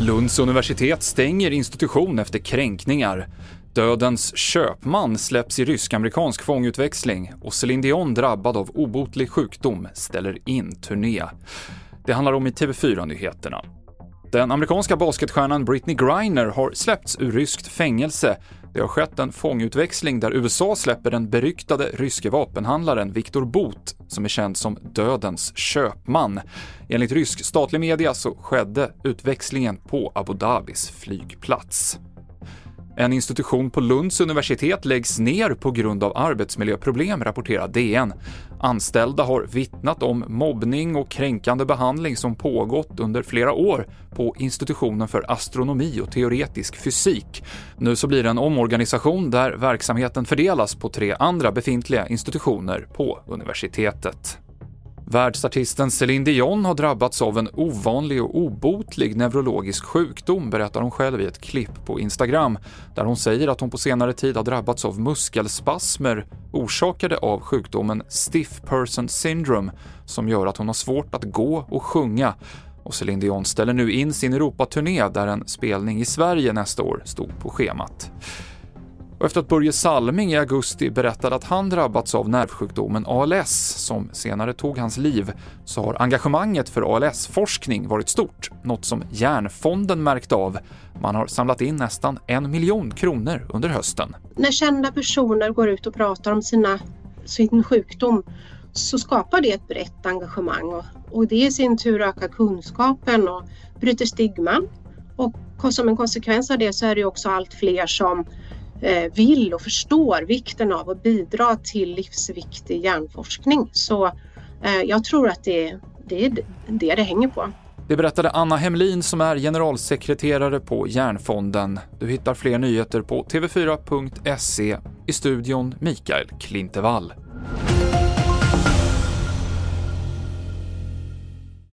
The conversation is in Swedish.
Lunds universitet stänger institution efter kränkningar. Dödens köpman släpps i rysk-amerikansk fångutväxling och Céline Dion drabbad av obotlig sjukdom ställer in turné. Det handlar om i TV4-nyheterna. Den amerikanska basketstjärnan Britney Griner har släppts ur ryskt fängelse. Det har skett en fångutväxling där USA släpper den beryktade ryske vapenhandlaren Viktor Bot, som är känd som dödens köpman. Enligt rysk statlig media så skedde utväxlingen på Abu Dhabis flygplats. En institution på Lunds universitet läggs ner på grund av arbetsmiljöproblem, rapporterar DN. Anställda har vittnat om mobbning och kränkande behandling som pågått under flera år på institutionen för astronomi och teoretisk fysik. Nu så blir det en omorganisation där verksamheten fördelas på tre andra befintliga institutioner på universitetet. Världsartisten Céline Dion har drabbats av en ovanlig och obotlig neurologisk sjukdom, berättar hon själv i ett klipp på Instagram, där hon säger att hon på senare tid har drabbats av muskelspasmer orsakade av sjukdomen Stiff Person Syndrome, som gör att hon har svårt att gå och sjunga. Och Céline Dion ställer nu in sin Europaturné där en spelning i Sverige nästa år stod på schemat. Och efter att Börje Salming i augusti berättade att han drabbats av nervsjukdomen ALS, som senare tog hans liv, så har engagemanget för ALS-forskning varit stort, något som Hjärnfonden märkt av. Man har samlat in nästan en miljon kronor under hösten. När kända personer går ut och pratar om sina, sin sjukdom så skapar det ett brett engagemang och, och det i sin tur ökar kunskapen och bryter stigman. Och som en konsekvens av det så är det också allt fler som Eh, vill och förstår vikten av att bidra till livsviktig hjärnforskning. Så eh, jag tror att det, det är det det hänger på. Det berättade Anna Hemlin som är generalsekreterare på Hjärnfonden. Du hittar fler nyheter på tv4.se. I studion Mikael Klintevall.